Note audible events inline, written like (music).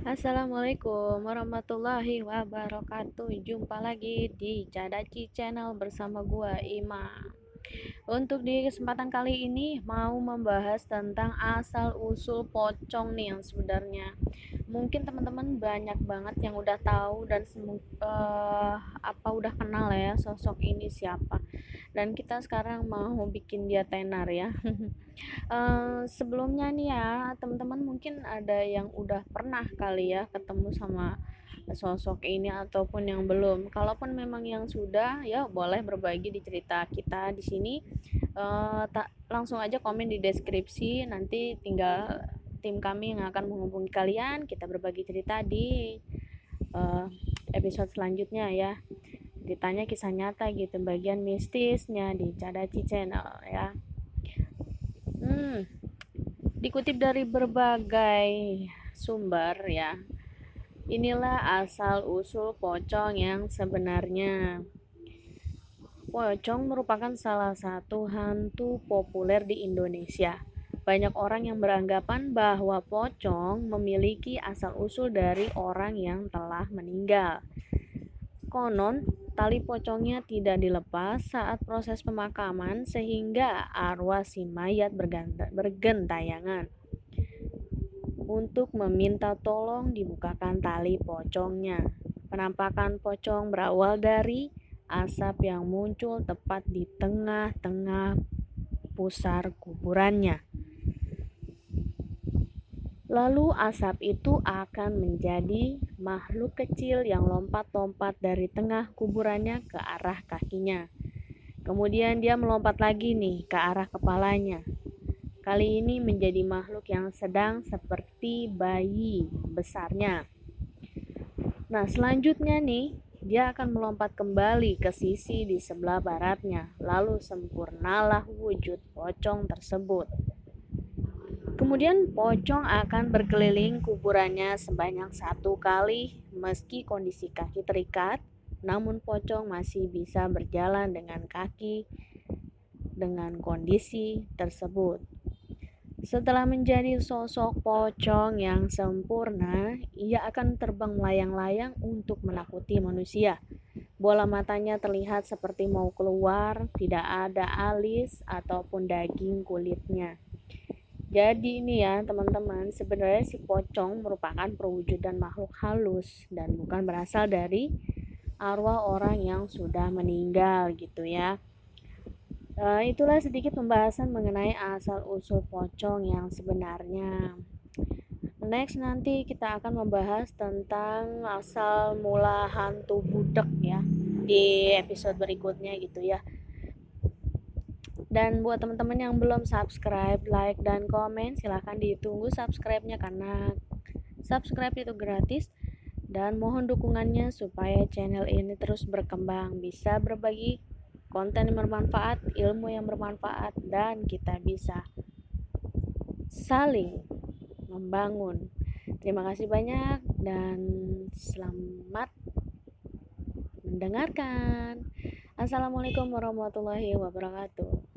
Assalamualaikum warahmatullahi wabarakatuh. Jumpa lagi di Cadaci Channel bersama gua Ima. Untuk di kesempatan kali ini mau membahas tentang asal usul pocong nih yang sebenarnya. Mungkin teman-teman banyak banget yang udah tahu dan uh, apa udah kenal ya sosok ini siapa dan kita sekarang mau bikin dia tenar ya. Uh, (laughs) sebelumnya nih ya teman-teman mungkin ada yang udah pernah kali ya ketemu sama sosok ini ataupun yang belum. Kalaupun memang yang sudah ya boleh berbagi di cerita kita di sini. Uh, tak langsung aja komen di deskripsi. Nanti tinggal tim kami yang akan menghubungi kalian kita berbagi cerita di uh, episode selanjutnya ya ditanya kisah nyata gitu bagian mistisnya di Cadaci Channel ya. Hmm, dikutip dari berbagai sumber ya. Inilah asal usul pocong yang sebenarnya. Pocong merupakan salah satu hantu populer di Indonesia. Banyak orang yang beranggapan bahwa pocong memiliki asal-usul dari orang yang telah meninggal. Konon, tali pocongnya tidak dilepas saat proses pemakaman sehingga arwah si mayat bergentayangan untuk meminta tolong dibukakan tali pocongnya. Penampakan pocong berawal dari asap yang muncul tepat di tengah-tengah pusar kuburannya. Lalu asap itu akan menjadi makhluk kecil yang lompat-lompat dari tengah kuburannya ke arah kakinya. Kemudian dia melompat lagi nih ke arah kepalanya. Kali ini menjadi makhluk yang sedang seperti bayi besarnya. Nah, selanjutnya nih, dia akan melompat kembali ke sisi di sebelah baratnya, lalu sempurnalah wujud pocong tersebut. Kemudian pocong akan berkeliling kuburannya sebanyak satu kali meski kondisi kaki terikat, namun pocong masih bisa berjalan dengan kaki dengan kondisi tersebut. Setelah menjadi sosok pocong yang sempurna, ia akan terbang melayang-layang untuk menakuti manusia. Bola matanya terlihat seperti mau keluar, tidak ada alis ataupun daging kulitnya. Jadi ini ya teman-teman, sebenarnya si pocong merupakan perwujudan makhluk halus dan bukan berasal dari arwah orang yang sudah meninggal gitu ya. Uh, itulah sedikit pembahasan mengenai asal usul pocong yang sebenarnya. Next nanti kita akan membahas tentang asal mula hantu budek ya di episode berikutnya gitu ya. Dan buat teman-teman yang belum subscribe, like, dan komen, silahkan ditunggu subscribe-nya karena subscribe itu gratis. Dan mohon dukungannya supaya channel ini terus berkembang, bisa berbagi konten yang bermanfaat, ilmu yang bermanfaat, dan kita bisa saling membangun. Terima kasih banyak dan selamat mendengarkan. Assalamualaikum warahmatullahi wabarakatuh.